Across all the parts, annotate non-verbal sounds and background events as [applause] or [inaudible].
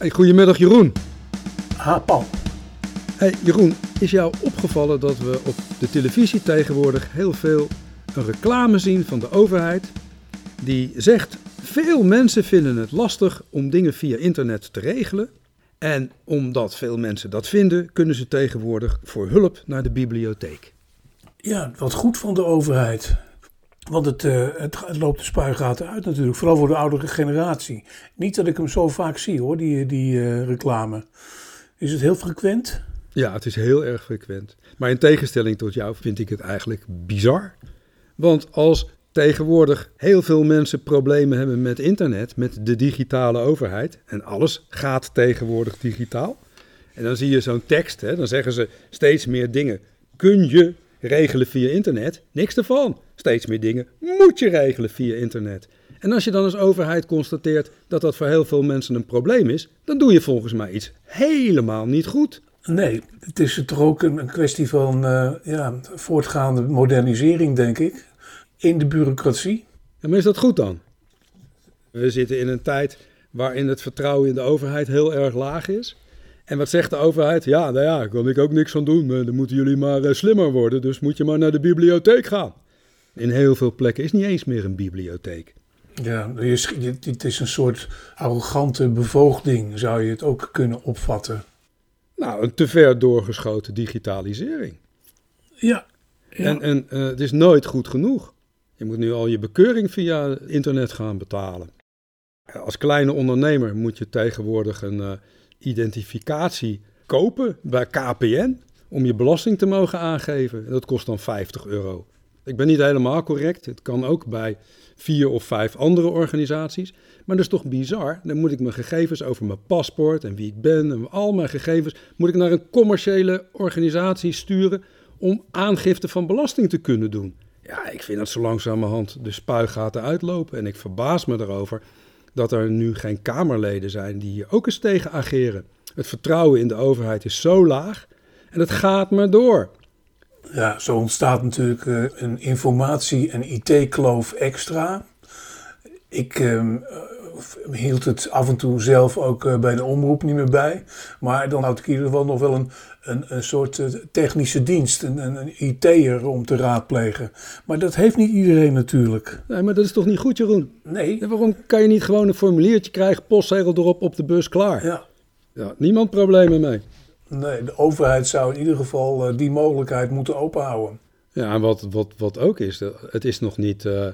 Hey, goedemiddag Jeroen. Ha, Paul. Hey Jeroen, is jou opgevallen dat we op de televisie tegenwoordig heel veel een reclame zien van de overheid die zegt veel mensen vinden het lastig om dingen via internet te regelen en omdat veel mensen dat vinden, kunnen ze tegenwoordig voor hulp naar de bibliotheek. Ja, wat goed van de overheid. Want het, uh, het, loopt de spuigaten uit natuurlijk, vooral voor de oudere generatie. Niet dat ik hem zo vaak zie hoor, die, die uh, reclame. Is het heel frequent? Ja, het is heel erg frequent. Maar in tegenstelling tot jou vind ik het eigenlijk bizar. Want als tegenwoordig heel veel mensen problemen hebben met internet, met de digitale overheid, en alles gaat tegenwoordig digitaal. En dan zie je zo'n tekst, hè, dan zeggen ze steeds meer dingen. Kun je regelen via internet? Niks ervan. Steeds meer dingen moet je regelen via internet. En als je dan als overheid constateert dat dat voor heel veel mensen een probleem is, dan doe je volgens mij iets helemaal niet goed. Nee, het is toch ook een kwestie van uh, ja, voortgaande modernisering, denk ik, in de bureaucratie. Ja, maar is dat goed dan? We zitten in een tijd waarin het vertrouwen in de overheid heel erg laag is. En wat zegt de overheid? Ja, nou ja, daar kan ik ook niks van doen. Dan moeten jullie maar uh, slimmer worden, dus moet je maar naar de bibliotheek gaan. In heel veel plekken is niet eens meer een bibliotheek. Ja, het is een soort arrogante bevoogding, zou je het ook kunnen opvatten. Nou, een te ver doorgeschoten digitalisering. Ja. ja. En, en uh, het is nooit goed genoeg. Je moet nu al je bekeuring via internet gaan betalen. Als kleine ondernemer moet je tegenwoordig een uh, identificatie kopen bij KPN om je belasting te mogen aangeven. Dat kost dan 50 euro. Ik ben niet helemaal correct. Het kan ook bij vier of vijf andere organisaties. Maar dat is toch bizar? Dan moet ik mijn gegevens over mijn paspoort en wie ik ben en al mijn gegevens... moet ik naar een commerciële organisatie sturen om aangifte van belasting te kunnen doen. Ja, ik vind dat zo langzamerhand de spuigaten uitlopen. En ik verbaas me erover dat er nu geen Kamerleden zijn die hier ook eens tegen ageren. Het vertrouwen in de overheid is zo laag en het gaat maar door. Ja, zo ontstaat natuurlijk uh, een informatie- en IT-kloof extra. Ik uh, hield het af en toe zelf ook uh, bij de omroep niet meer bij. Maar dan had ik in ieder geval nog wel een, een, een soort technische dienst, een, een IT'er om te raadplegen. Maar dat heeft niet iedereen natuurlijk. Nee, maar dat is toch niet goed, Jeroen? Nee. En waarom kan je niet gewoon een formuliertje krijgen, postzegel erop, op de bus, klaar? Ja. Ja, niemand problemen mee. Nee, de overheid zou in ieder geval uh, die mogelijkheid moeten openhouden. Ja, en wat, wat, wat ook is, het is nog niet, uh,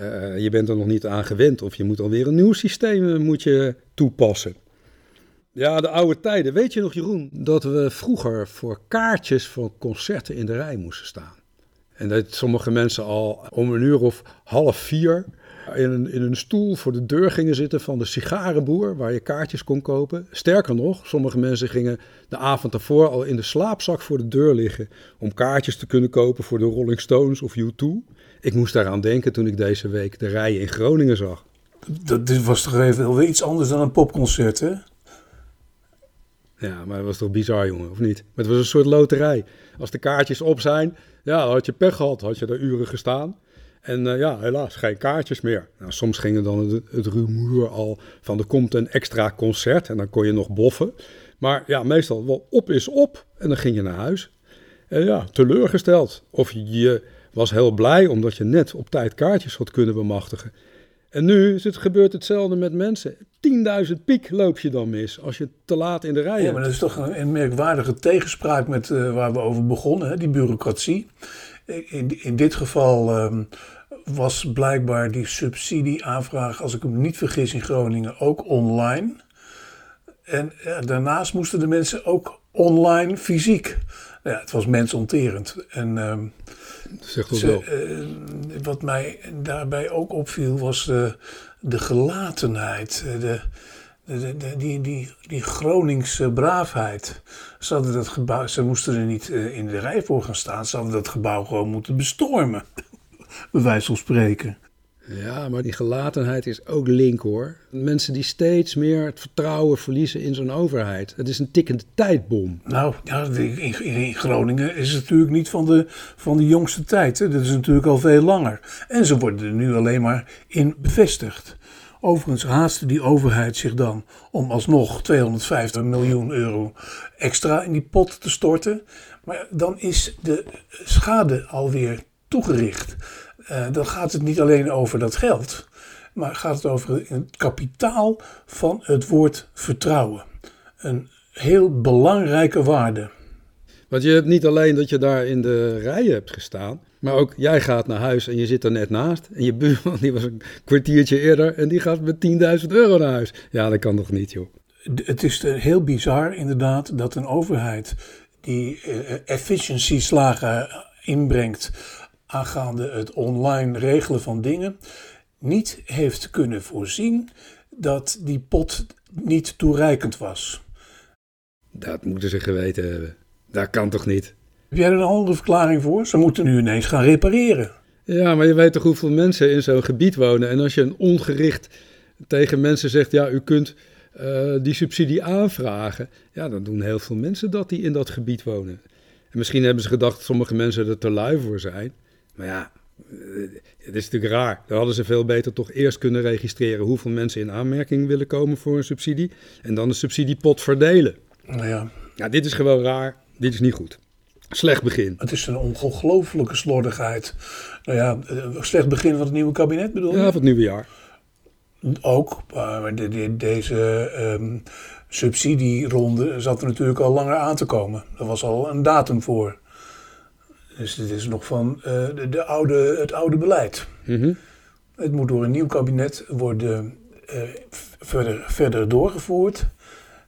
uh, je bent er nog niet aan gewend of je moet alweer een nieuw systeem moet je toepassen. Ja, de oude tijden. Weet je nog, Jeroen, dat we vroeger voor kaartjes voor concerten in de rij moesten staan? En dat sommige mensen al om een uur of half vier in een, in een stoel voor de deur gingen zitten van de sigarenboer, waar je kaartjes kon kopen. Sterker nog, sommige mensen gingen de avond daarvoor al in de slaapzak voor de deur liggen om kaartjes te kunnen kopen voor de Rolling Stones of U2. Ik moest daaraan denken toen ik deze week de rijen in Groningen zag. Dat, dit was toch even wel iets anders dan een popconcert, hè? Ja, maar dat was toch bizar, jongen, of niet? Maar het was een soort loterij. Als de kaartjes op zijn, ja, dan had je pech gehad, had je daar uren gestaan. En uh, ja, helaas, geen kaartjes meer. Nou, soms ging dan het, het rumoer al van er komt een extra concert en dan kon je nog boffen. Maar ja, meestal wel op is op en dan ging je naar huis. En ja, teleurgesteld. Of je was heel blij omdat je net op tijd kaartjes had kunnen bemachtigen. En nu is het, gebeurt hetzelfde met mensen. 10.000 piek loop je dan mis als je te laat in de rij bent. Ja, maar dat is toch een, een merkwaardige tegenspraak met uh, waar we over begonnen, hè? die bureaucratie. In, in dit geval um, was blijkbaar die subsidieaanvraag, als ik me niet vergis, in Groningen ook online. En ja, daarnaast moesten de mensen ook online fysiek. Ja, het was mensonterend. En Zegt ze, wel. Uh, wat mij daarbij ook opviel was de, de gelatenheid. De, de, de, die, die, die Groningse braafheid. Ze, hadden dat gebouw, ze moesten er niet in de rij voor gaan staan. Ze hadden dat gebouw gewoon moeten bestormen. [laughs] Bij wijze van spreken. Ja, maar die gelatenheid is ook link hoor. Mensen die steeds meer het vertrouwen verliezen in zo'n overheid. Het is een tikkende tijdbom. Nou, ja, in, in Groningen is het natuurlijk niet van de, van de jongste tijd. Hè. Dat is natuurlijk al veel langer. En ze worden er nu alleen maar in bevestigd Overigens haastte die overheid zich dan om alsnog 250 miljoen euro extra in die pot te storten. Maar dan is de schade alweer toegericht. Uh, dan gaat het niet alleen over dat geld, maar gaat het over het kapitaal van het woord vertrouwen. Een heel belangrijke waarde. Want je hebt niet alleen dat je daar in de rijen hebt gestaan, maar ook jij gaat naar huis en je zit er net naast. En je buurman die was een kwartiertje eerder en die gaat met 10.000 euro naar huis. Ja, dat kan toch niet, joh. Het is heel bizar inderdaad dat een overheid die uh, efficiency-slagen inbrengt aangaande het online regelen van dingen, niet heeft kunnen voorzien dat die pot niet toereikend was. Dat moeten ze geweten hebben. Dat kan toch niet? Heb jij er een andere verklaring voor? Ze moeten nu ineens gaan repareren. Ja, maar je weet toch hoeveel mensen in zo'n gebied wonen. En als je een ongericht tegen mensen zegt, ja, u kunt uh, die subsidie aanvragen. Ja, dan doen heel veel mensen dat die in dat gebied wonen. En misschien hebben ze gedacht dat sommige mensen er te lui voor zijn. Maar ja, het is natuurlijk raar. Dan hadden ze veel beter toch eerst kunnen registreren hoeveel mensen in aanmerking willen komen voor een subsidie. En dan de subsidiepot verdelen. Nou ja. Ja, dit is gewoon raar. Dit is niet goed. Slecht begin. Het is een ongelooflijke slordigheid. Nou ja, eh, slecht begin van het nieuwe kabinet bedoel je? Ja, van het nieuwe jaar. Ook, maar de, deze um, subsidieronde zat er natuurlijk al langer aan te komen. Er was al een datum voor. Dus dit is nog van uh, de, de, oude, het oude beleid. Mhm. Het moet door een nieuw kabinet worden uh, verder, verder doorgevoerd.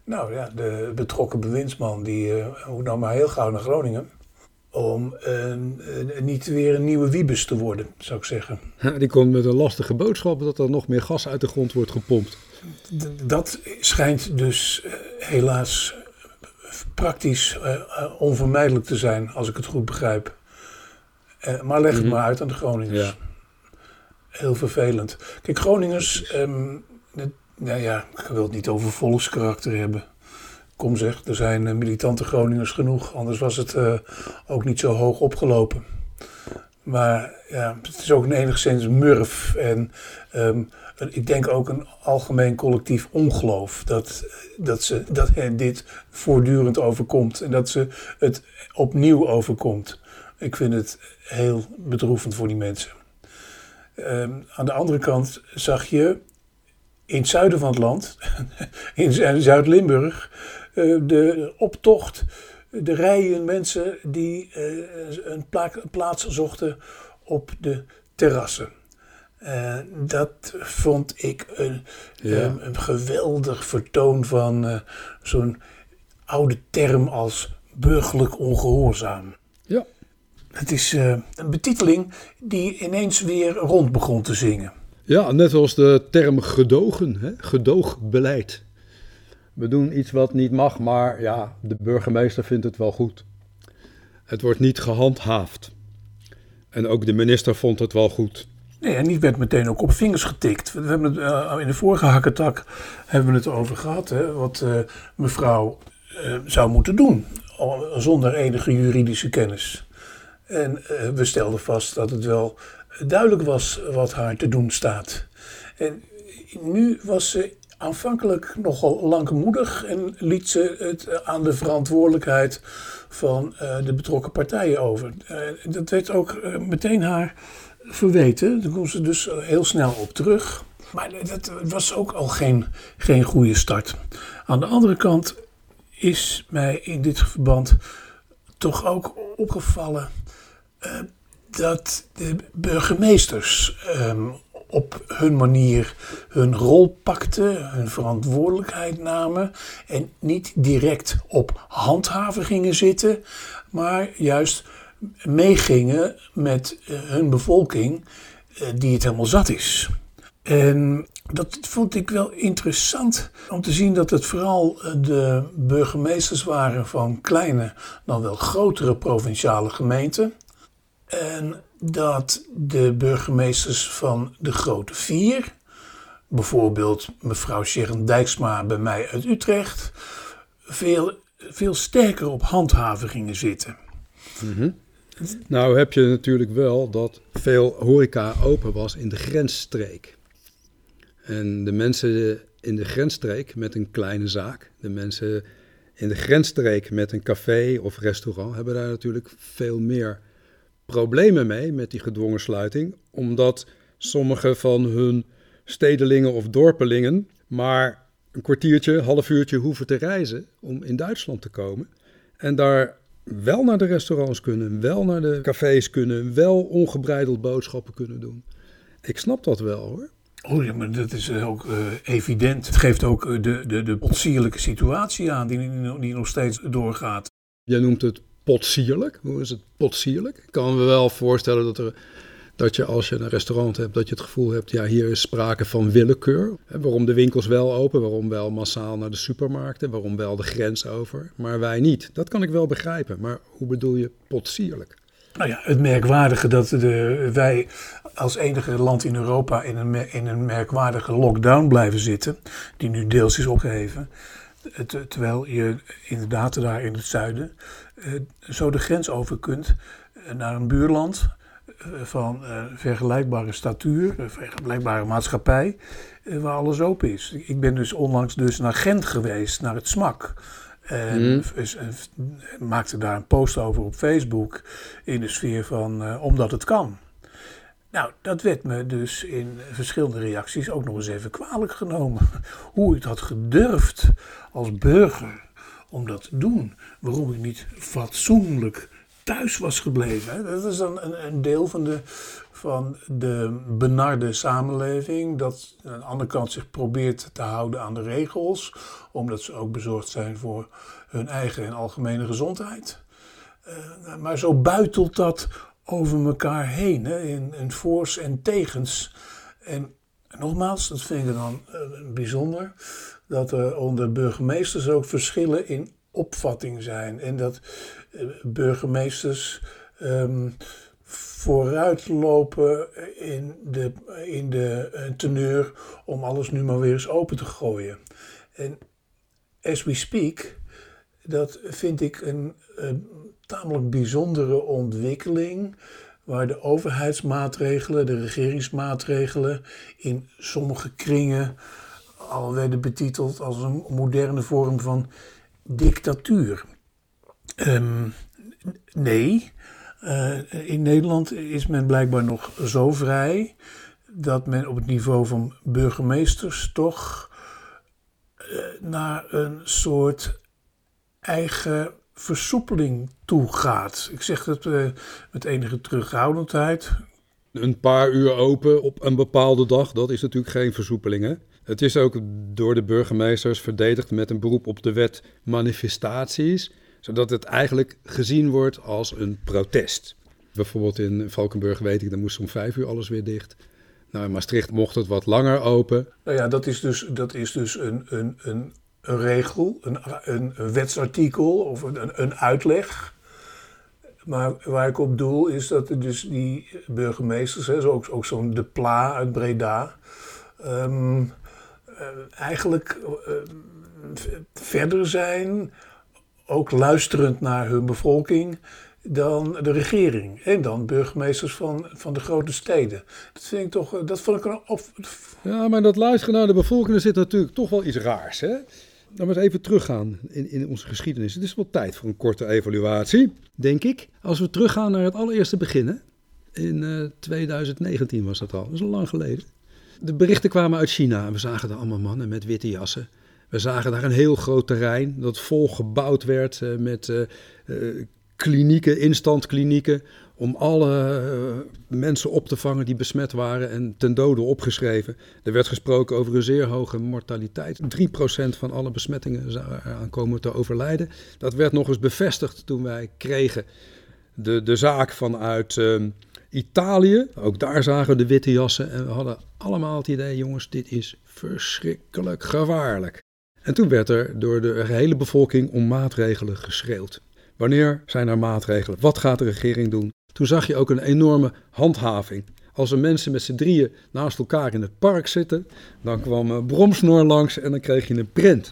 Nou ja, de betrokken bewindsman die uh, nou maar heel gauw naar Groningen. Om niet weer een nieuwe Wiebes te worden, zou ik zeggen. Ja, die komt met een lastige boodschap dat er nog meer gas uit de grond wordt gepompt. dat schijnt dus helaas praktisch onvermijdelijk te zijn, als ik het goed begrijp. Uh, maar leg het mhm. maar uit aan de Groningers. Ja. Heel vervelend. Kijk, Groningers, um, nou ja, ik wil het niet over volkskarakter hebben. Kom zeg, er zijn uh, militante Groningers genoeg, anders was het uh, ook niet zo hoog opgelopen. Maar ja, het is ook een enigszins murf en um, ik denk ook een algemeen collectief ongeloof dat, dat, ze, dat hen [laughs] dit voortdurend overkomt en dat ze het opnieuw overkomt. Ik vind het heel bedroevend voor die mensen. Ehm, aan de andere kant zag je in het zuiden van het land, [laughs] in Zuid-Limburg, uh, de optocht, de rijen mensen die uh, een, plaats zochten op de terrassen. Uh, dat vond ik een, um, een geweldig vertoon van zo'n oude term als burgerlijk ongehoorzaam. Het is uh, een betiteling die ineens weer rond begon te zingen. Ja, net als de term gedogen, hè? gedoogbeleid. We doen iets wat niet mag, maar ja, de burgemeester vindt het wel goed. Het wordt niet gehandhaafd. En ook de minister vond het wel goed. Nee, en die werd meteen ook op vingers getikt. We hebben het, uh, in de vorige hakketak hebben we het over gehad, hè, wat uh, mevrouw uh, zou moeten doen, zonder enige juridische kennis. En uh, we stelden vast dat het wel duidelijk was wat haar te doen staat. En nu was ze aanvankelijk nogal langmoedig en liet ze het aan de verantwoordelijkheid van uh, de betrokken partijen over. Dat werd ook meteen haar verweten. Daar kwam ze dus heel snel op terug. Maar dat was ook al geen, geen goede start. Aan de andere kant is mij in dit verband toch ook opgevallen dat de burgemeesters uh, op hun manier hun rol pakten, hun verantwoordelijkheid namen en niet direct op handhaven gingen zitten, maar juist meegingen met uh, hun bevolking uh, die het helemaal zat is. En dat vond ik wel interessant om te zien dat het vooral de burgemeesters waren van kleine, dan wel grotere provinciale gemeenten. En dat de burgemeesters van de grote vier, bijvoorbeeld mevrouw Sharon Dijksma bij mij uit Utrecht, veel, veel sterker op handhaven gingen zitten. Mm Nou heb je natuurlijk wel dat veel horeca open was in de grensstreek. En de mensen in de grensstreek met een kleine zaak, de mensen in de grensstreek met een café of restaurant, hebben daar natuurlijk veel meer problemen mee met die gedwongen sluiting, omdat sommige van hun stedelingen of dorpelingen maar een kwartiertje, half uurtje hoeven te reizen om in Duitsland te komen. En daar wel naar de restaurants kunnen, wel naar de cafés kunnen, wel ongebreideld boodschappen kunnen doen. Ik snap dat wel hoor. Oh ja, maar dat is ook uh, evident. Het geeft ook uh, de, de, de potsierlijke situatie aan die, die nog steeds doorgaat. Jij noemt het potsierlijk. Hoe is het potsierlijk? Ik kan me wel voorstellen dat er dat je als je een restaurant hebt, dat je het gevoel hebt, ja, hier is sprake van willekeur. Waarom de winkels wel open, waarom wel massaal naar de supermarkten, waarom wel de grens over, maar wij niet. Dat kan ik wel begrijpen, maar hoe bedoel je potsierlijk? Nou ja, het merkwaardige dat de, wij als enige land in Europa in een, in een merkwaardige lockdown blijven zitten, die nu deels is opgeheven. Terwijl je inderdaad daar in het zuiden zo de grens over kunt eh, naar een buurland eh, van vergelijkbare statuur, vergelijkbare maatschappij, waar alles open is. Ik ben dus onlangs dus naar Gent geweest, naar het SMAK. En mm. maakte daar een post over op Facebook in de sfeer van omdat het kan. Nou, dat werd me dus in verschillende reacties ook nog eens even kwalijk genomen. [laughs] Hoe ik had gedurfd als burger om dat te doen. Waarom ik niet fatsoenlijk thuis was gebleven. Dat is dan een, een, deel van de, van de benarde samenleving. Dat aan de andere kant zich probeert te houden aan de regels. Omdat ze ook bezorgd zijn voor hun eigen en algemene gezondheid. Uh, maar zo buitelt dat over elkaar heen. Hè, in, in voors en tegens. En nogmaals, dat vind ik dan uh, bijzonder. Dat er onder burgemeesters ook verschillen in opvatting zijn. En dat eh, burgemeesters um, vooruitlopen in de, in de uh, teneur om alles nu maar weer eens open te gooien. En as we speak, dat vind ik een, een tamelijk bijzondere ontwikkeling waar de overheidsmaatregelen, de regeringsmaatregelen in sommige kringen al werden betiteld als een moderne vorm van dictatuur. Um, nee, uh, in Nederland is men blijkbaar nog zo vrij dat men op het niveau van burgemeesters toch uh, naar een soort eigen versoepeling toe gaat. Ik zeg dat uh, met enige terughoudendheid. Een paar uur open op een bepaalde dag, dat is natuurlijk geen versoepeling, hè? Het is ook door de burgemeesters verdedigd met een beroep op de wet manifestaties, zodat het eigenlijk gezien wordt als een protest. Bijvoorbeeld in Valkenburg weet ik, dan moest om vijf uur alles weer dicht. Nou, in Maastricht mocht het wat langer open. Nou ja, dat is dus, dat is dus een, een, een, regel, een, een, wetsartikel of een, een uitleg. Maar waar ik op doel is dat er dus die burgemeesters, hè, ook, ook zo'n De Pla uit Breda, um, eh, eigenlijk eh, verder zijn, ook luisterend naar hun bevolking, dan de regering en dan burgemeesters van, van de grote steden. Dat vind ik toch, dat vond ik een op. Ja, maar dat luisteren naar de bevolking, er zit natuurlijk toch wel iets raars, hè? Dan we eens even teruggaan in, in onze geschiedenis. Het is wel tijd voor een korte evaluatie, denk ik. Als we teruggaan naar het allereerste begin, in uh, 2019 was dat al, dat is al lang geleden. De berichten kwamen uit China en we zagen daar allemaal mannen met witte jassen. We zagen daar een heel groot terrein dat vol gebouwd werd uh, met uh, klinieken, instantklinieken, om alle mensen op te vangen die besmet waren en ten dode opgeschreven. Er werd gesproken over een zeer hoge mortaliteit. 3% van alle besmettingen zou eraan komen te overlijden. Dat werd nog eens bevestigd toen wij kregen de, de zaak vanuit ehm, Italië, ook daar zagen we de witte jassen en we hadden allemaal het idee, jongens, dit is verschrikkelijk gevaarlijk. En toen werd er door de hele bevolking om maatregelen geschreeuwd. Wanneer zijn er maatregelen? Wat gaat de regering doen? Toen zag je ook een enorme handhaving. Als er mensen met z'n drieën naast elkaar in het park zitten, dan kwam een bromsnor langs en dan kreeg je een print.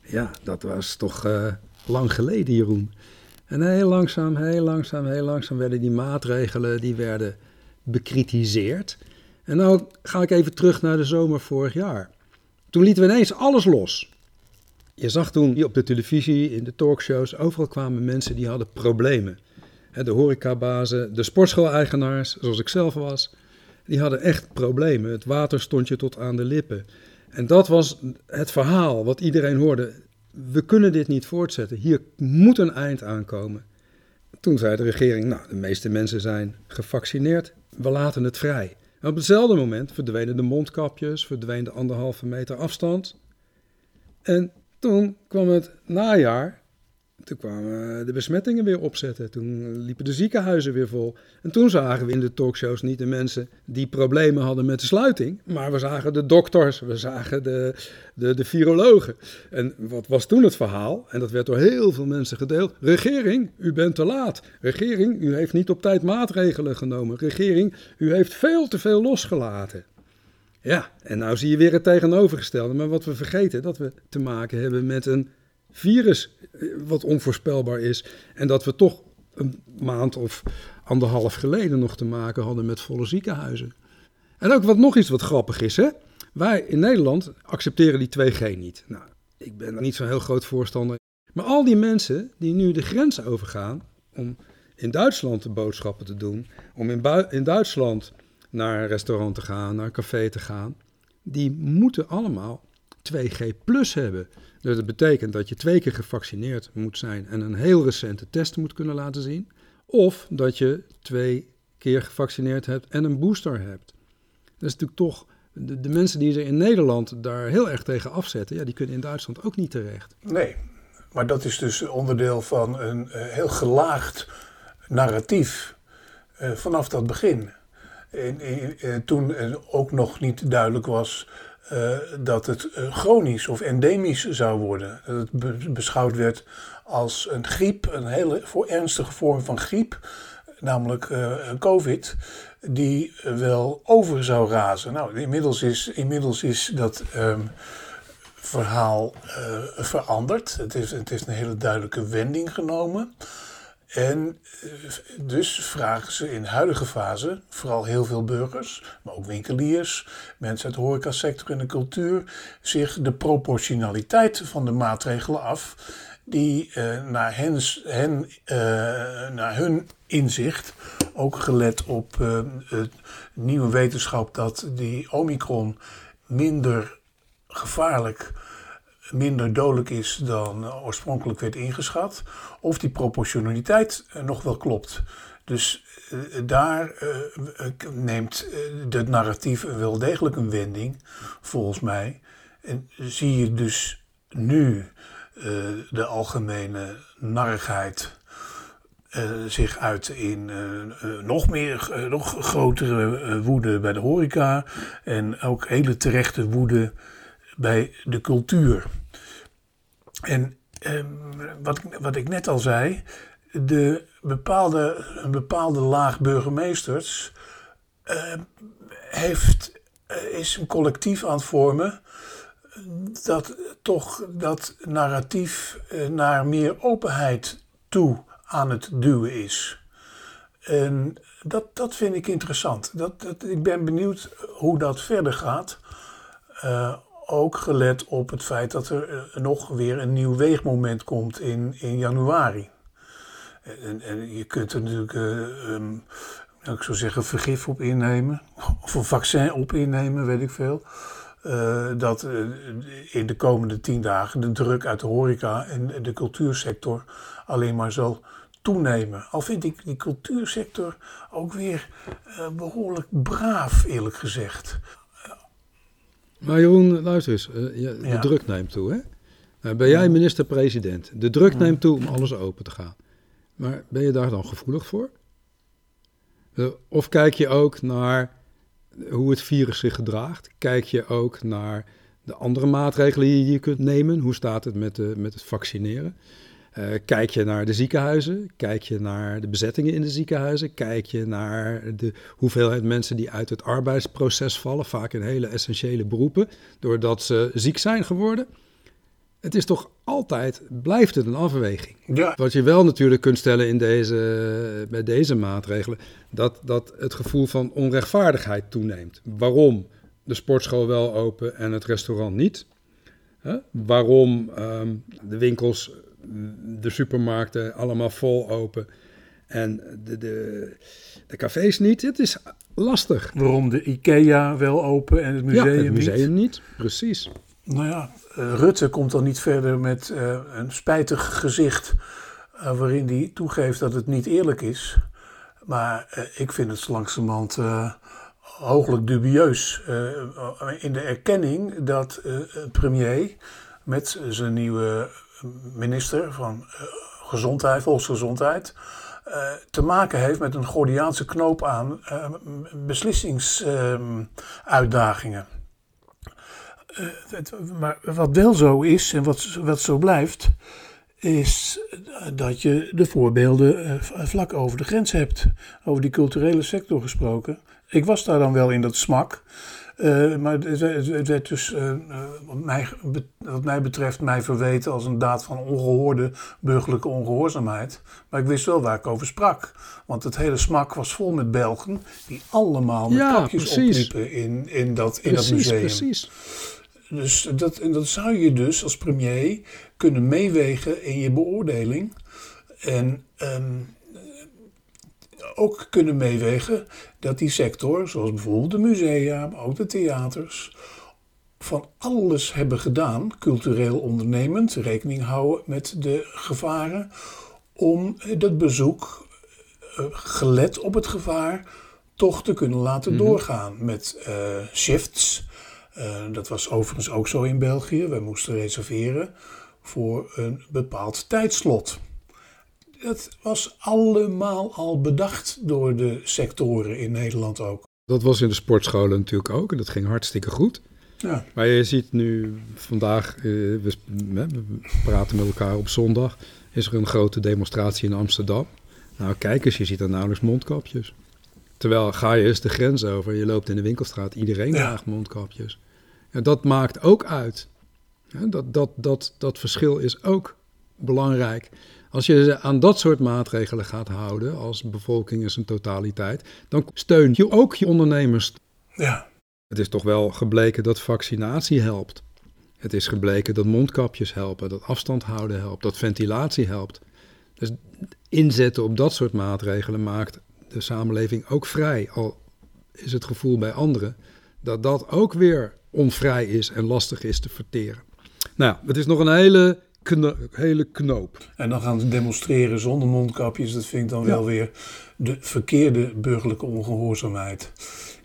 Ja, dat was toch uh, lang geleden, Jeroen. En heel langzaam, heel langzaam, heel langzaam werden die maatregelen die werden bekritiseerd. En nou ga ik even terug naar de zomer vorig jaar. Toen lieten we ineens alles los. Je zag toen op de televisie, in de talkshows, overal kwamen mensen die hadden problemen. De horecabazen, de sportschool-eigenaars, zoals ik zelf was, die hadden echt problemen. Het water stond je tot aan de lippen. En dat was het verhaal wat iedereen hoorde. We kunnen dit niet voortzetten. Hier moet een eind aankomen. Toen zei de regering, nou, de meeste mensen zijn gevaccineerd. We laten het vrij. En op hetzelfde moment verdwenen de mondkapjes, verdween de anderhalve meter afstand. En toen kwam het najaar toen kwamen de besmettingen weer opzetten. Toen liepen de ziekenhuizen weer vol. En toen zagen we in de talkshows niet de mensen die problemen hadden met de sluiting. Maar we zagen de dokters, we zagen de, de, de virologen. En wat was toen het verhaal? En dat werd door heel veel mensen gedeeld. Regering, u bent te laat. Regering, u heeft niet op tijd maatregelen genomen. Regering, u heeft veel te veel losgelaten. Ja, en nou zie je weer het tegenovergestelde. Maar wat we vergeten, dat we te maken hebben met een virus eh, wat onvoorspelbaar is. En dat we toch een maand of anderhalf geleden nog te maken hadden met volle ziekenhuizen. En ook wat nog iets wat grappig is, hè? Wij in Nederland accepteren die 2G niet. Nou, ik ben er niet zo'n heel groot voorstander. Maar al die mensen die nu de grens overgaan om in Duitsland de boodschappen te doen, om in, in Duitsland naar een restaurant te gaan, naar een café te gaan, die moeten allemaal 2G plus hebben. Dus dat betekent dat je twee keer gevaccineerd moet zijn en een heel recente test moet kunnen laten zien. Of dat je twee keer gevaccineerd hebt en een booster hebt. Dat is natuurlijk toch, de, mensen die er in Nederland daar heel erg tegen afzetten, ja, die kunnen in Duitsland ook niet terecht. Nee, maar dat is dus onderdeel van een uh, heel gelaagd narratief uh, vanaf dat begin. En, uh, toen ook nog niet duidelijk was uh, dat het uh, chronisch of endemisch zou worden. Dat het be beschouwd werd als een griep, een hele voor ernstige vorm van griep, namelijk uh, COVID, die wel over zou razen. Nou, inmiddels is, inmiddels is dat um, verhaal veranderd. Het is, het is een hele duidelijke wending genomen. En eh, dus vragen ze in huidige fase, vooral heel veel burgers, maar ook winkeliers, mensen uit de horecasector en de cultuur, zich de proportionaliteit van de maatregelen af die uh, naar, hen, uh, naar hun inzicht, ook gelet op het nieuwe wetenschap dat die omikron minder gevaarlijk minder dodelijk is dan oorspronkelijk werd ingeschat, of die proportionaliteit eh, nog wel klopt. Dus uh, daar neemt het narratief wel degelijk een wending, volgens mij. En zie je dus nu de algemene narrigheid zich uit in nog meer, nog grotere woede bij de horeca en ook hele terechte woede bij de cultuur. En eh, wat, wat ik net al zei, de bepaalde, een bepaalde laag burgemeesters uh, heeft, uh, is een collectief aan het vormen dat toch dat narratief uh, naar meer openheid toe aan het duwen is. En dat, dat vind ik interessant. Dat, dat, ik ben benieuwd hoe dat verder gaat ook gelet op het feit dat er eh, nog weer een nieuw weegmoment komt in, in januari. En, en je kunt er natuurlijk, uh, ik zou zeggen, vergif op innemen. [laughs] Of een vaccin op innemen, weet ik veel. Uh, dat in de komende tien dagen de druk uit de horeca en de cultuursector alleen maar zal toenemen. Al vind ik die cultuursector ook weer behoorlijk braaf, eerlijk gezegd. Maar Jeroen, luister eens. Uh, de druk neemt toe, hè? Nou, ben jij minister-president? De druk neemt toe om alles open te gaan. Maar ben je daar dan gevoelig voor? Uh, of kijk je ook naar hoe het virus zich gedraagt? Kijk je ook naar de andere maatregelen die je kunt nemen? Hoe staat het met, de, met het vaccineren? Uh, kijk je naar de ziekenhuizen? Kijk je naar de bezettingen in de ziekenhuizen? Kijk je naar de hoeveelheid mensen die uit het arbeidsproces vallen, vaak in hele essentiële beroepen, doordat ze ziek zijn geworden? Het is toch altijd, blijft het een afweging. Ja. Wat je wel natuurlijk kunt stellen in deze, bij deze maatregelen, dat, dat het gevoel van onrechtvaardigheid toeneemt. Waarom de sportschool wel open en het restaurant niet? Waarom ehm, de winkels, de supermarkten allemaal vol open en de, de, de cafés niet? Het is lastig. Waarom de IKEA wel open en het museum, ja, het museum niet? niet. Precies. Nou ja, eh, Rutte komt dan niet verder met eh, een spijtig gezicht eh, waarin hij toegeeft dat het niet eerlijk is. Maar ik vind het langzamerhand hooglijk dubieus in de erkenning dat een premier met zijn nieuwe minister van eh, Gezondheid, Volksgezondheid, eh, te maken heeft met een Gordiaanse knoop aan eh, beslissingsuitdagingen. Maar wat wel zo is en wat, wat zo blijft, is dat je de voorbeelden vlak over de grens hebt. Over die culturele sector gesproken. Ik was daar dan wel in dat smak. Eh, maar het, werd dus, eh, eh, wat, mij, wat mij betreft, mij verweten als een daad van ongehoorde burgerlijke ongehoorzaamheid. Maar ik wist wel waar ik over sprak. Want het hele smak was vol met Belgen die allemaal met Ja, kapjes precies. opliepen in, in, dat, in dat Precies, museum. precies. Dus dat, en dat zou je dus als premier kunnen meewegen in je beoordeling. En ehm, ook kunnen meewegen dat die sector, zoals bijvoorbeeld de musea, maar ook de theaters, van alles hebben gedaan, cultureel ondernemend, rekening houden met de gevaren, om dat bezoek, eh, gelet op het gevaar, toch te kunnen laten doorgaan met eh, shifts. Eh, dat was overigens ook zo in België. Wij moesten reserveren voor een bepaald tijdslot. Dat was allemaal al bedacht door de sectoren in Nederland ook. Dat was in de sportscholen natuurlijk ook en dat ging hartstikke goed. Ja, Maar je ziet nu vandaag, eh, we, praten met elkaar op zondag, is er een grote demonstratie in Amsterdam. Nou kijk eens, je ziet er nauwelijks mondkapjes. Terwijl ga je eens de grens over, je loopt in de winkelstraat, iedereen Ja. draagt mondkapjes. En dat maakt ook uit. Dat, dat, dat, dat verschil is ook belangrijk. Als je aan dat soort maatregelen gaat houden, als bevolking in zijn totaliteit, dan steun je ook je ondernemers ja, het is toch wel gebleken dat vaccinatie helpt. Het is gebleken dat mondkapjes helpen, dat afstand houden helpt, dat ventilatie helpt. Dus inzetten op dat soort maatregelen maakt de samenleving ook vrij. Al is het gevoel bij anderen dat dat ook weer onvrij is en lastig is te verteren. Nou, het is nog een hele, kno- hele knoop. En dan gaan ze demonstreren zonder mondkapjes. Dat vind ik dan Ja. wel weer de verkeerde burgerlijke ongehoorzaamheid.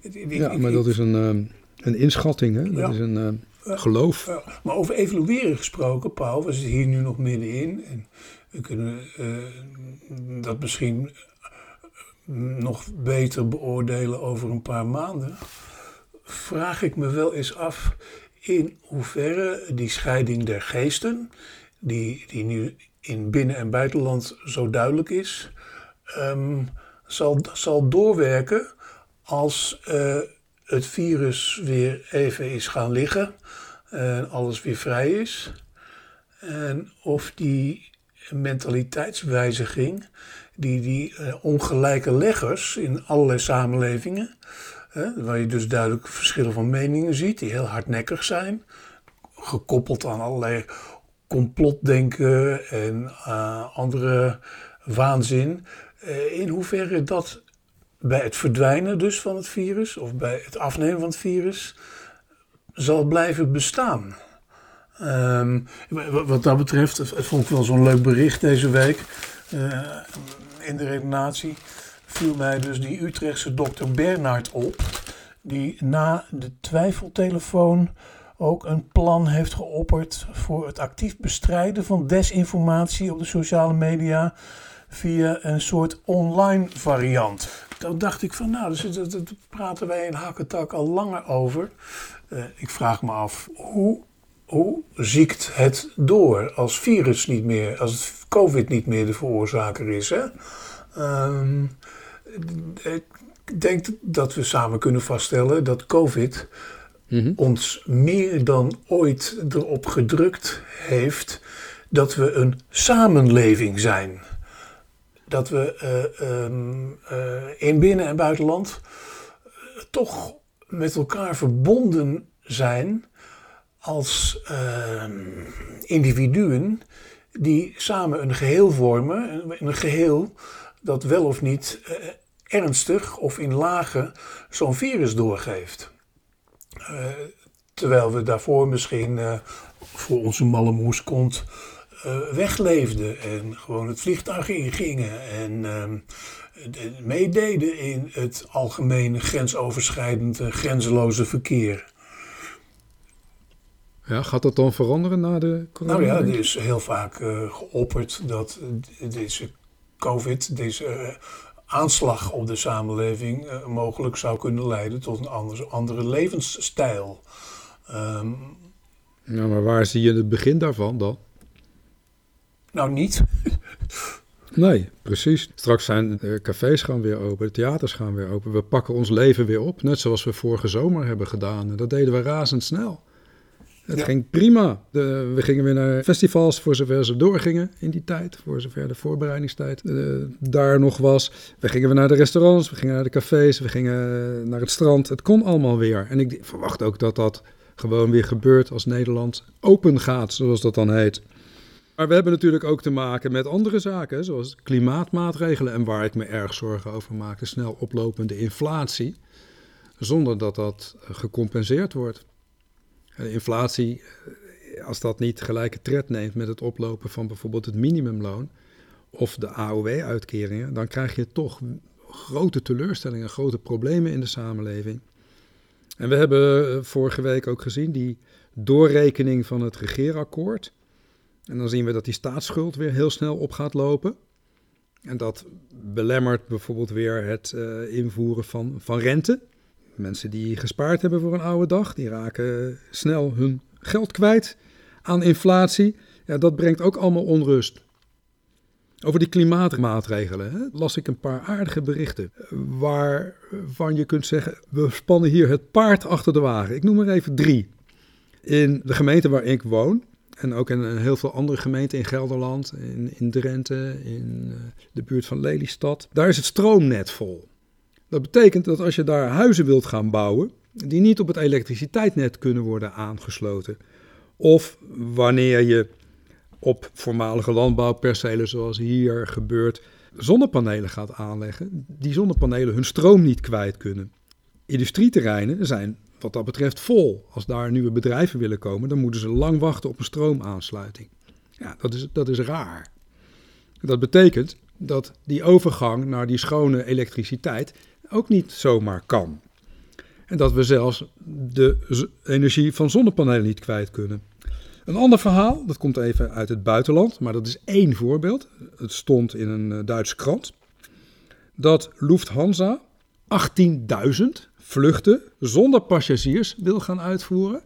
Ik- Ja, ik- maar dat is een, ehm, een inschatting, hè? dat Ja. is een ehm, geloof. Maar over evalueren gesproken, Paul, we zitten hier nu nog middenin. En we kunnen eh, dat misschien nog beter beoordelen over een paar maanden. Vraag ik me wel eens af in hoeverre die scheiding der geesten, die, die nu in binnen- en buitenland zo duidelijk is, ehm, zal, zal doorwerken als eh, het virus weer even is gaan liggen en alles weer vrij is. En of die mentaliteitswijziging, die, die eh, ongelijke leggers in allerlei samenlevingen, hè, waar je dus duidelijk verschillen van meningen ziet, die heel hardnekkig zijn, gekoppeld aan allerlei complotdenken en eh, andere waanzin, eh, in hoeverre dat bij het verdwijnen dus van het virus, of bij het afnemen van het virus, zal blijven bestaan. Ehm, wa- wat dat betreft, het, vond ik wel zo'n leuk bericht deze week. eh, in de redenatie viel mij dus die Utrechtse dokter Bernard op. Die na de twijfeltelefoon ook een plan heeft geopperd voor het actief bestrijden van desinformatie op de sociale media via een soort online variant. Dan dacht ik van nou, dat praten wij in Hakketak al langer over. Eh, ik vraag me af, hoe, hoe ziekt het door als virus niet meer, als het COVID niet meer de veroorzaker is? Hè? Ehm, ik denk dat we samen kunnen vaststellen dat COVID mhm. ons meer dan ooit erop gedrukt heeft dat we een samenleving zijn. Dat we uh, uh, in binnen- en buitenland toch met elkaar verbonden zijn als ehm, individuen die samen een geheel vormen. Een geheel dat wel of niet eh, ernstig of in lagen zo'n virus doorgeeft. Uh, terwijl we daarvoor misschien uh, voor onze malle moeskont uh, wegleefden en gewoon het vliegtuig ingingen en ehm, meededen in het algemene grensoverschrijdende, grenzeloze verkeer. Ja, gaat dat dan veranderen na de corona? Nou ja, er is heel vaak uh, geopperd dat deze COVID, deze aanslag op de samenleving, uh, mogelijk zou kunnen leiden tot een andere, andere levensstijl. Um, ja, maar waar zie je het begin daarvan dan? Nou, niet. Nee, precies. Straks zijn de cafés gaan weer open, de theaters gaan weer open. We pakken ons leven weer op, net zoals we vorige zomer hebben gedaan. En dat deden we razendsnel. Het ging prima. De, we gingen weer naar festivals voor zover ze doorgingen in die tijd. Voor zover de voorbereidingstijd uh, daar nog was. We gingen weer naar de restaurants, we gingen naar de cafés, we gingen naar het strand. Het kon allemaal weer. En ik verwacht ook dat dat gewoon weer gebeurt als Nederland open gaat, zoals dat dan heet. Maar we hebben natuurlijk ook te maken met andere zaken, zoals klimaatmaatregelen. En waar ik me erg zorgen over maak, de snel oplopende inflatie. Zonder dat dat gecompenseerd wordt. De inflatie, eh, als dat niet gelijke tred neemt met het oplopen van bijvoorbeeld het minimumloon of de AOW-uitkeringen, dan krijg je toch grote teleurstellingen, grote problemen in de samenleving. En we hebben eh, vorige week ook gezien die doorrekening van het regeerakkoord. En dan zien we dat die staatsschuld weer heel snel op gaat lopen. En dat belemmert bijvoorbeeld weer het invoeren van, van rente. Mensen die gespaard hebben voor een oude dag, die raken snel hun geld kwijt aan inflatie. Ja, dat brengt ook allemaal onrust. Over die klimaatmaatregelen hè, las ik een paar aardige berichten. Waarvan je kunt zeggen: we spannen hier het paard achter de wagen. Ik noem er even drie. In de gemeente waar ik woon, en ook in heel veel andere gemeenten in Gelderland, in, in Drenthe, in eh, de buurt van Lelystad, daar is het stroomnet vol. Dat betekent dat als je daar huizen wilt gaan bouwen, die niet op het elektriciteitsnet kunnen worden aangesloten, of wanneer je op voormalige landbouwpercelen, zoals hier gebeurt, zonnepanelen gaat aanleggen, die zonnepanelen hun stroom niet kwijt kunnen. Industrieterreinen zijn wat dat betreft vol. Als daar nieuwe bedrijven willen komen, dan moeten ze lang wachten op een stroomaansluiting. Ja, dat is, dat is raar. Dat betekent dat die overgang naar die schone elektriciteit ook niet zomaar kan. En dat we zelfs de energie van zonnepanelen niet kwijt kunnen. Een ander verhaal, dat komt even uit het buitenland, maar dat is één voorbeeld. Het stond in een eh, Duitse krant. Dat Lufthansa 18.000 vluchten zonder passagiers wil gaan uitvoeren,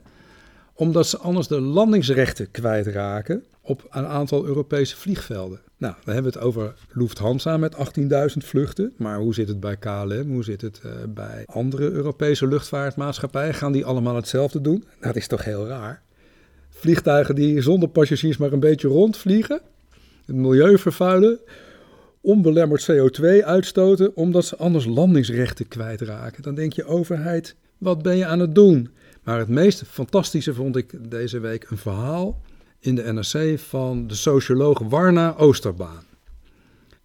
omdat ze anders de landingsrechten kwijtraken op een aantal Europese vliegvelden. Nou, dan hebben we het over Lufthansa met 18.000 vluchten. Maar hoe zit het bij KLM? Hoe zit het uh, bij andere Europese luchtvaartmaatschappijen? Gaan die allemaal hetzelfde doen? Dat is toch heel raar. Vliegtuigen die zonder passagiers maar een beetje rondvliegen, het milieu vervuilen, onbelemmerd CO2 uitstoten omdat ze anders landingsrechten kwijtraken. Dan denk je, overheid, wat ben je aan het doen? Maar het meest fantastische vond ik deze week een verhaal in de NRC van de socioloog Warna Oosterbaan.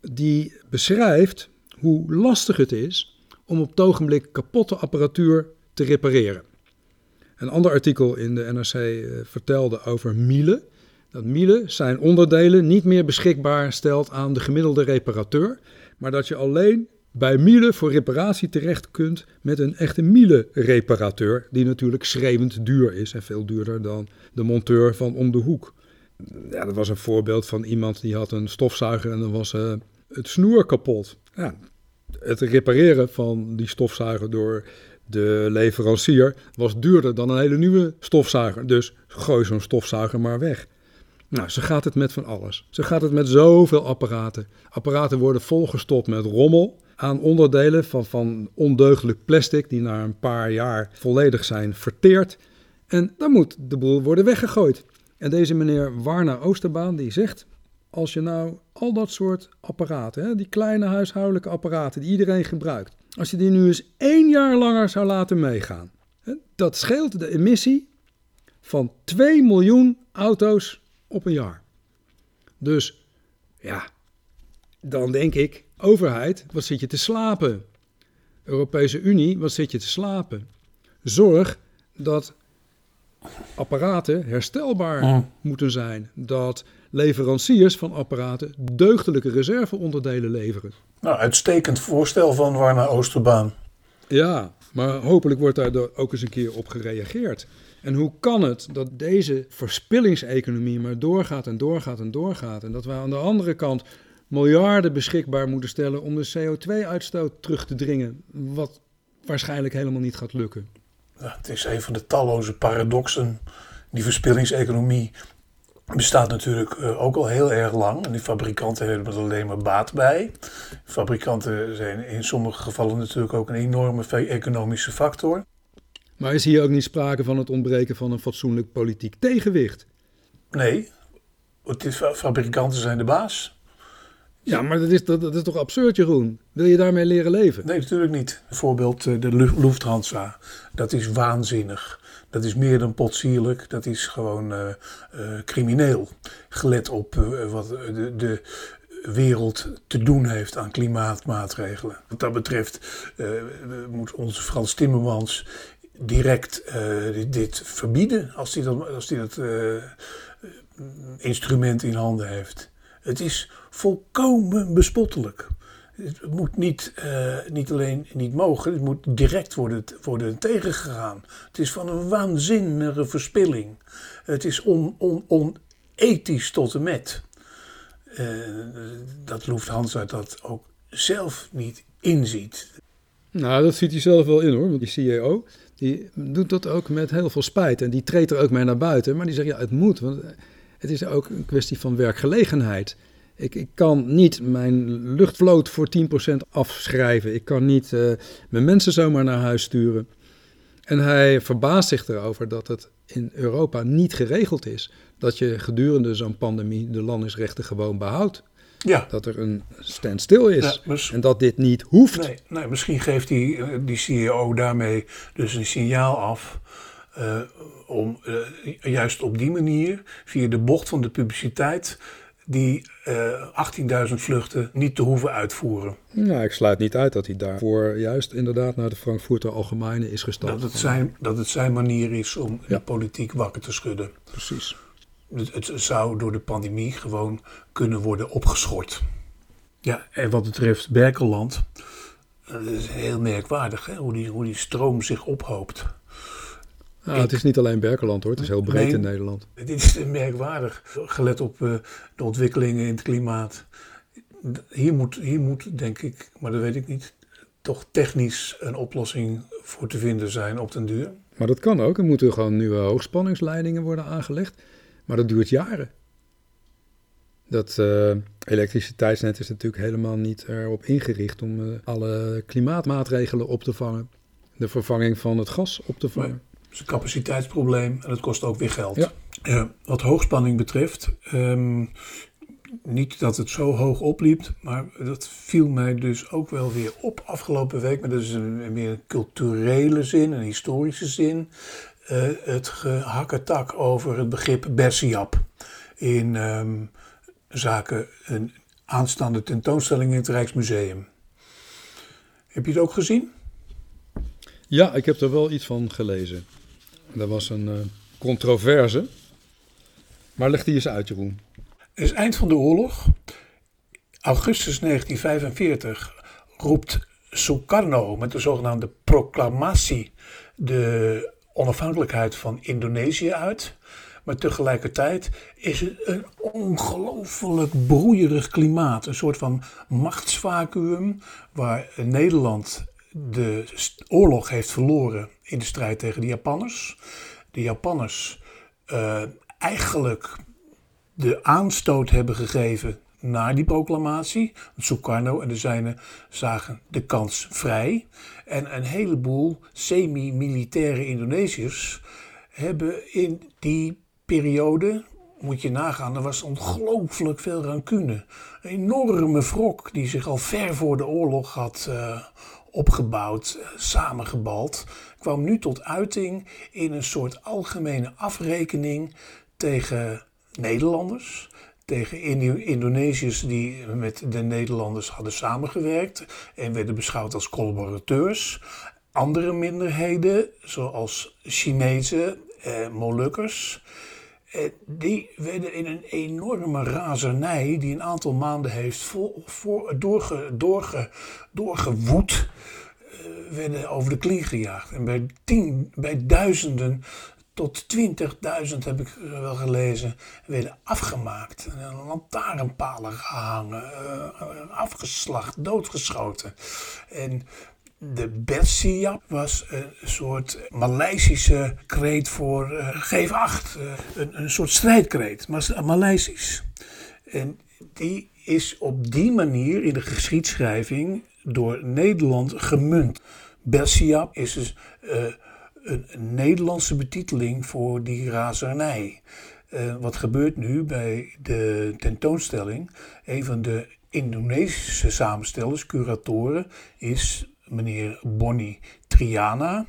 Die beschrijft hoe lastig het is om op het ogenblik kapotte apparatuur te repareren. Een ander artikel in de NRC eh, vertelde over Miele. Dat Miele zijn onderdelen niet meer beschikbaar stelt aan de gemiddelde reparateur, maar dat je alleen bij Miele voor reparatie terecht kunt met een echte Miele-reparateur, die natuurlijk schreeuwend duur is en veel duurder dan de monteur van om de hoek. Ja, dat was een voorbeeld van iemand die had een stofzuiger en dan was uh, het snoer kapot. Ja, het repareren van die stofzuiger door de leverancier was duurder dan een hele nieuwe stofzuiger. Dus gooi zo'n stofzuiger maar weg. Nou, zo gaat het met van alles. Zo gaat het met zoveel apparaten. Apparaten worden volgestopt met rommel aan onderdelen van, van ondeugelijk plastic die na een paar jaar volledig zijn verteerd. En dan moet de boel worden weggegooid. En deze meneer Warna Oosterbaan die zegt, als je nou al dat soort apparaten, hè, die kleine huishoudelijke apparaten die iedereen gebruikt, als je die nu eens één jaar langer zou laten meegaan, hè, dat scheelt de emissie van 2 miljoen auto's op een jaar. Dus ja, dan denk ik, overheid, wat zit je te slapen? Europese Unie, wat zit je te slapen? Zorg dat apparaten herstelbaar moeten zijn. Dat leveranciers van apparaten deugdelijke reserveonderdelen leveren. Nou, uitstekend voorstel van Warna Oosterbaan. Ja, maar hopelijk wordt daar ook eens een keer op gereageerd. En hoe kan het dat deze verspillingseconomie maar doorgaat en doorgaat en doorgaat? En dat we aan de andere kant miljarden beschikbaar moeten stellen om de CO2-uitstoot terug te dringen, wat waarschijnlijk helemaal niet gaat lukken. Ja, het is een van de talloze paradoxen. Die verspillingseconomie bestaat natuurlijk eh, ook al heel erg lang. En die fabrikanten hebben er alleen maar baat bij. Fabrikanten zijn in sommige gevallen natuurlijk ook een enorme economische factor. Maar is hier ook niet sprake van het ontbreken van een fatsoenlijk politiek tegenwicht? Nee, het is, fabrikanten zijn de baas. Ja, maar dat is, dat, dat is toch absurd, Jeroen? Wil je daarmee leren leven? Nee, natuurlijk niet. Bijvoorbeeld eh, de Lu- Lufthansa. Dat is waanzinnig. Dat is meer dan potsierlijk. Dat is gewoon eh, eh, crimineel. Gelet op wat de, de wereld te doen heeft aan klimaatmaatregelen. Wat dat betreft moet onze Frans Timmermans direct dit, dit verbieden als hij dat, als hij dat instrument in handen heeft. Het is volkomen bespottelijk. Het moet niet, eh, niet alleen niet mogen, het moet direct worden, worden tegengegaan. Het is van een waanzinnige verspilling. Het is on, on, onethisch tot en met. Eh, dat Lufthansa dat ook zelf niet inziet. Nou, dat ziet hij zelf wel in hoor. Want die CEO, die doet dat ook met heel veel spijt. En die treedt er ook mee naar buiten. Maar die zegt, ja, het moet. Want het is ook een kwestie van werkgelegenheid. Ik, ik kan niet mijn luchtvloot voor 10% afschrijven. Ik kan niet eh, mijn mensen zomaar naar huis sturen. En hij verbaast zich erover dat het in Europa niet geregeld is. Dat je gedurende zo'n pandemie de landingsrechten gewoon behoudt. Ja, Dat er een standstill is. En dat dit niet hoeft. Nee, nee, misschien geeft die, eh, die CEO daarmee dus een signaal af. Eh, om eh, juist op die manier, via de bocht van de publiciteit, die eh 18.000 vluchten niet te hoeven uitvoeren. Nou, ik sluit niet uit dat hij daarvoor juist inderdaad naar de Frankfurter Allgemeine is gestapt. Dat het, zijn, dat het zijn manier is om Ja. de politiek wakker te schudden. Precies. Het, het zou door de pandemie gewoon kunnen worden opgeschort. Ja, en wat betreft Berkeland, eh, dat is heel merkwaardig hè, hoe, die, hoe die stroom zich ophoopt. Nou, het is niet alleen Berkeland hoor, het is heel breed Nee. in Nederland. Dit is [laughs] merkwaardig, gelet op eh, de ontwikkelingen in het klimaat. Hier moet, hier moet, denk ik, maar dat weet ik niet, toch technisch een oplossing voor te vinden zijn op den duur. Maar dat kan ook. Er moeten gewoon nieuwe hoogspanningsleidingen worden aangelegd. Maar dat duurt jaren. Dat eh, elektriciteitsnet is natuurlijk helemaal niet erop ingericht om eh, alle klimaatmaatregelen op te vangen. De vervanging van het gas op te vangen. Het is een capaciteitsprobleem en het kost ook weer geld. Ja. Wat hoogspanning betreft, ehm, niet dat het zo hoog opliep, maar dat viel mij dus ook wel weer op afgelopen week. Maar dat is een, meer een culturele zin, een historische zin. Eh, het gehakketak over het begrip Bersiap in ehm, zaken een aanstaande tentoonstelling in het Rijksmuseum. Heb je het ook gezien? Ja, ik heb er wel iets van gelezen. Er was een eh, controverse. Maar leg die eens uit, Jeroen. Het is eind van de oorlog. Augustus 1945 roept Sukarno met de zogenaamde proclamatie de onafhankelijkheid van Indonesië uit. Maar tegelijkertijd is het een ongelooflijk broeierig klimaat. Een soort van machtsvacuum waar Nederland de oorlog heeft verloren in de strijd tegen de Japanners. De Japanners eh, eigenlijk de aanstoot hebben gegeven na die proclamatie. Sukarno en de zijnen zagen de kans vrij. En een heleboel semi-militaire Indonesiërs hebben in die periode, moet je nagaan, er was ongelooflijk veel rancune. Een enorme wrok die zich al ver voor de oorlog had uh, opgebouwd, uh, samengebald, kwam nu tot uiting in een soort algemene afrekening tegen Nederlanders tegen Indonesiërs die met de Nederlanders hadden samengewerkt en werden beschouwd als collaborateurs. Andere minderheden, zoals Chinezen, eh, Molukkers, eh, die werden in een enorme razernij, die een aantal maanden heeft doorge, doorge, doorgewoed, eh, werden over de kling gejaagd. En bij, tien, bij duizenden tot 20.000 heb ik wel gelezen, werden afgemaakt. Lantaarnpalen gehangen, uh, afgeslacht, doodgeschoten. En de Bersiap was een soort Maleisische kreet voor uh, geef acht. Uh, een, een soort strijdkreet, maar Maleisisch. En die is op die manier in de geschiedschrijving door Nederland gemunt. Bersiap is dus een, Nederlandse betiteling voor die razernij. Wat gebeurt nu bij de tentoonstelling? Een van de Indonesische samenstellers, curatoren, is meneer Bonnie Triana.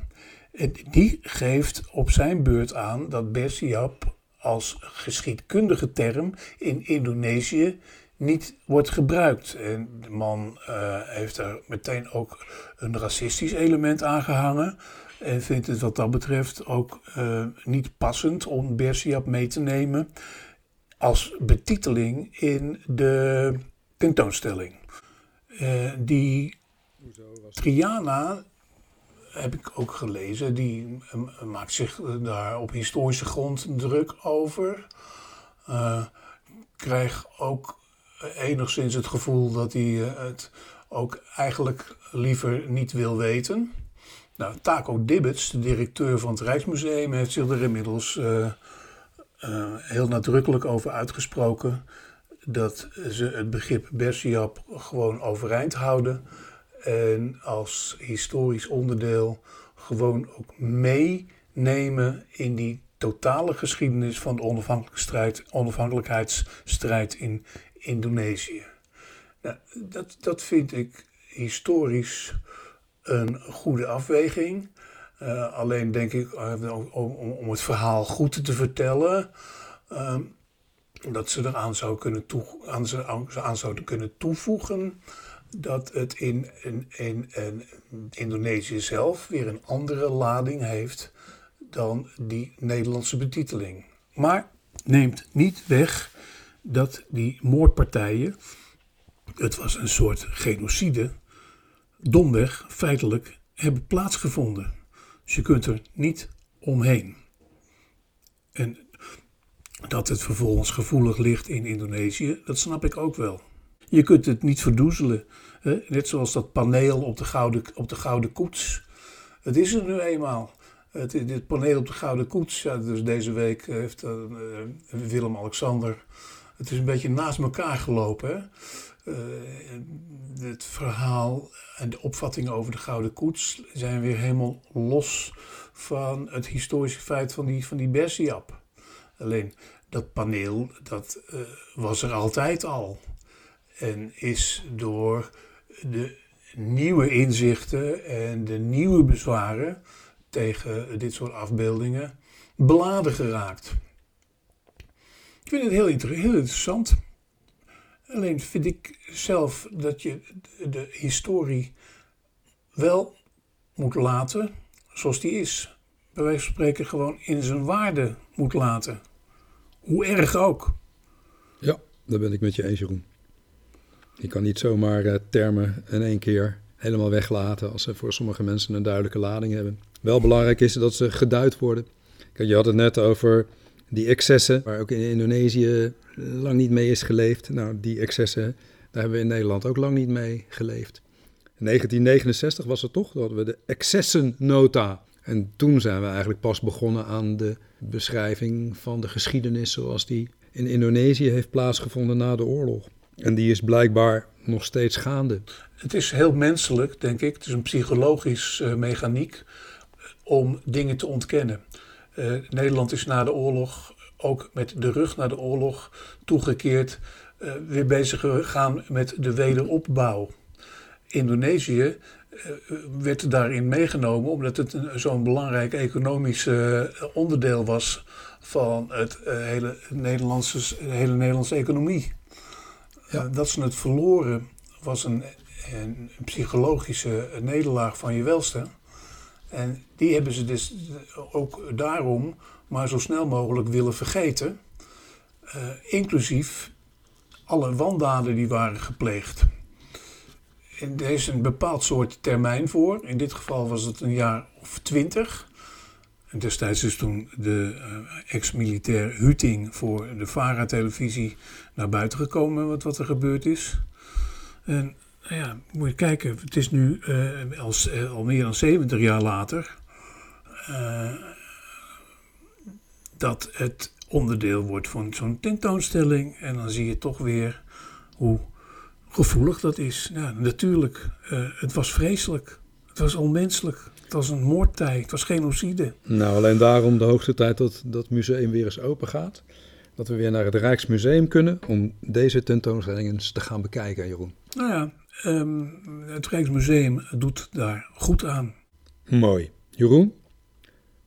Die geeft op zijn beurt aan dat Bersiap als geschiedkundige term in Indonesië niet wordt gebruikt. En de man uh, heeft er meteen ook een racistisch element aan gehangen. En vindt het wat dat betreft ook uh, niet passend om Bersiap mee te nemen als betiteling in de tentoonstelling. Uh, die Triana heb ik ook gelezen, die uh, maakt zich daar op historische grond druk over. krijg ook enigszins het gevoel dat hij het ook eigenlijk liever niet wil weten. Nou, Taco Dibbets, de directeur van het Rijksmuseum, heeft zich er inmiddels uh, uh, heel nadrukkelijk over uitgesproken dat ze het begrip Bersiap gewoon overeind houden en als historisch onderdeel gewoon ook meenemen in die totale geschiedenis van de onafhankelijkheidsstrijd in Indonesië. Nou, dat, dat vind ik historisch een goede afweging. Uh, alleen denk ik, uh, om, het verhaal goed te vertellen, uh, dat ze eraan zou kunnen aan, aan zouden kunnen toevoegen dat het in, in, in, in, Indonesië zelf weer een andere lading heeft dan die Nederlandse betiteling. Maar neemt niet weg dat die moordpartijen, het was een soort genocide, domweg feitelijk hebben plaatsgevonden. Dus je kunt er niet omheen. En dat het vervolgens gevoelig ligt in Indonesië, dat snap ik ook wel. Je kunt het niet verdoezelen. Hè? Net zoals dat paneel op de, gouden, op de Gouden Koets. Het is er nu eenmaal. Het, dit paneel op de Gouden Koets, dus deze week heeft uh, Willem-Alexander het is een beetje naast elkaar gelopen. Hè? Uh, het verhaal en de opvattingen over de Gouden Koets zijn weer helemaal los van het historische feit van die, van die Bersiap. Alleen dat paneel, dat was er altijd al. En is door de nieuwe inzichten en de nieuwe bezwaren tegen dit soort afbeeldingen beladen geraakt. Ik vind het heel, heel interessant. Alleen vind ik zelf dat je de historie wel moet laten zoals die is. Bij wijze van spreken gewoon in zijn waarde moet laten. Hoe erg ook. Ja, daar ben ik met je eens, Jeroen. Je kan niet zomaar uh, termen in één keer helemaal weglaten als ze voor sommige mensen een duidelijke lading hebben. Wel belangrijk is dat ze geduid worden. Je had het net over die excessen, waar ook in Indonesië lang niet mee is geleefd. Nou, die excessen, daar hebben we in Nederland ook lang niet mee geleefd. In 1969 was het toch, dat we de excessennota. En toen zijn we eigenlijk pas begonnen aan de beschrijving van de geschiedenis zoals die in Indonesië heeft plaatsgevonden na de oorlog. En die is blijkbaar nog steeds gaande. Het is heel menselijk, denk ik. Het is een psychologisch uh, mechaniek om dingen te ontkennen. Uh, Nederland is na de oorlog, ook met de rug naar de oorlog, toegekeerd, weer bezig gegaan met de wederopbouw. Indonesië werd daarin meegenomen omdat het zo'n belangrijk economisch onderdeel was van het hele, Nederlandse, de hele Nederlandse economie. Ja. dat ze het verloren was een, een psychologische nederlaag van je welste. En die hebben ze dus ook daarom maar zo snel mogelijk willen vergeten. Uh, inclusief alle wandaden die waren gepleegd. En er is een bepaald soort termijn voor. In dit geval was het een jaar of twintig. En destijds is toen de uh, ex-militair Huting voor de VARA-televisie naar buiten gekomen wat, wat er gebeurd is. En nou ja, moet je kijken, het is nu uh, als, uh, al meer dan 70 jaar later dat het onderdeel wordt van zo'n tentoonstelling. En dan zie je toch weer hoe gevoelig dat is. Ja, natuurlijk, het was vreselijk. Het was onmenselijk. Het was een moordtijd, het was genocide. Nou, alleen daarom de hoogste tijd dat dat museum weer eens open gaat. Dat we weer naar het Rijksmuseum kunnen om deze tentoonstelling eens te gaan bekijken, Jeroen. Nou ja, um, het Rijksmuseum doet daar goed aan. Mooi. Jeroen,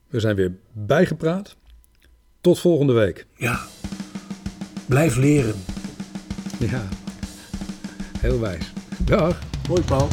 we zijn weer bijgepraat. Tot volgende week. Ja, blijf leren. Ja, heel wijs. Dag. Hoi Paul.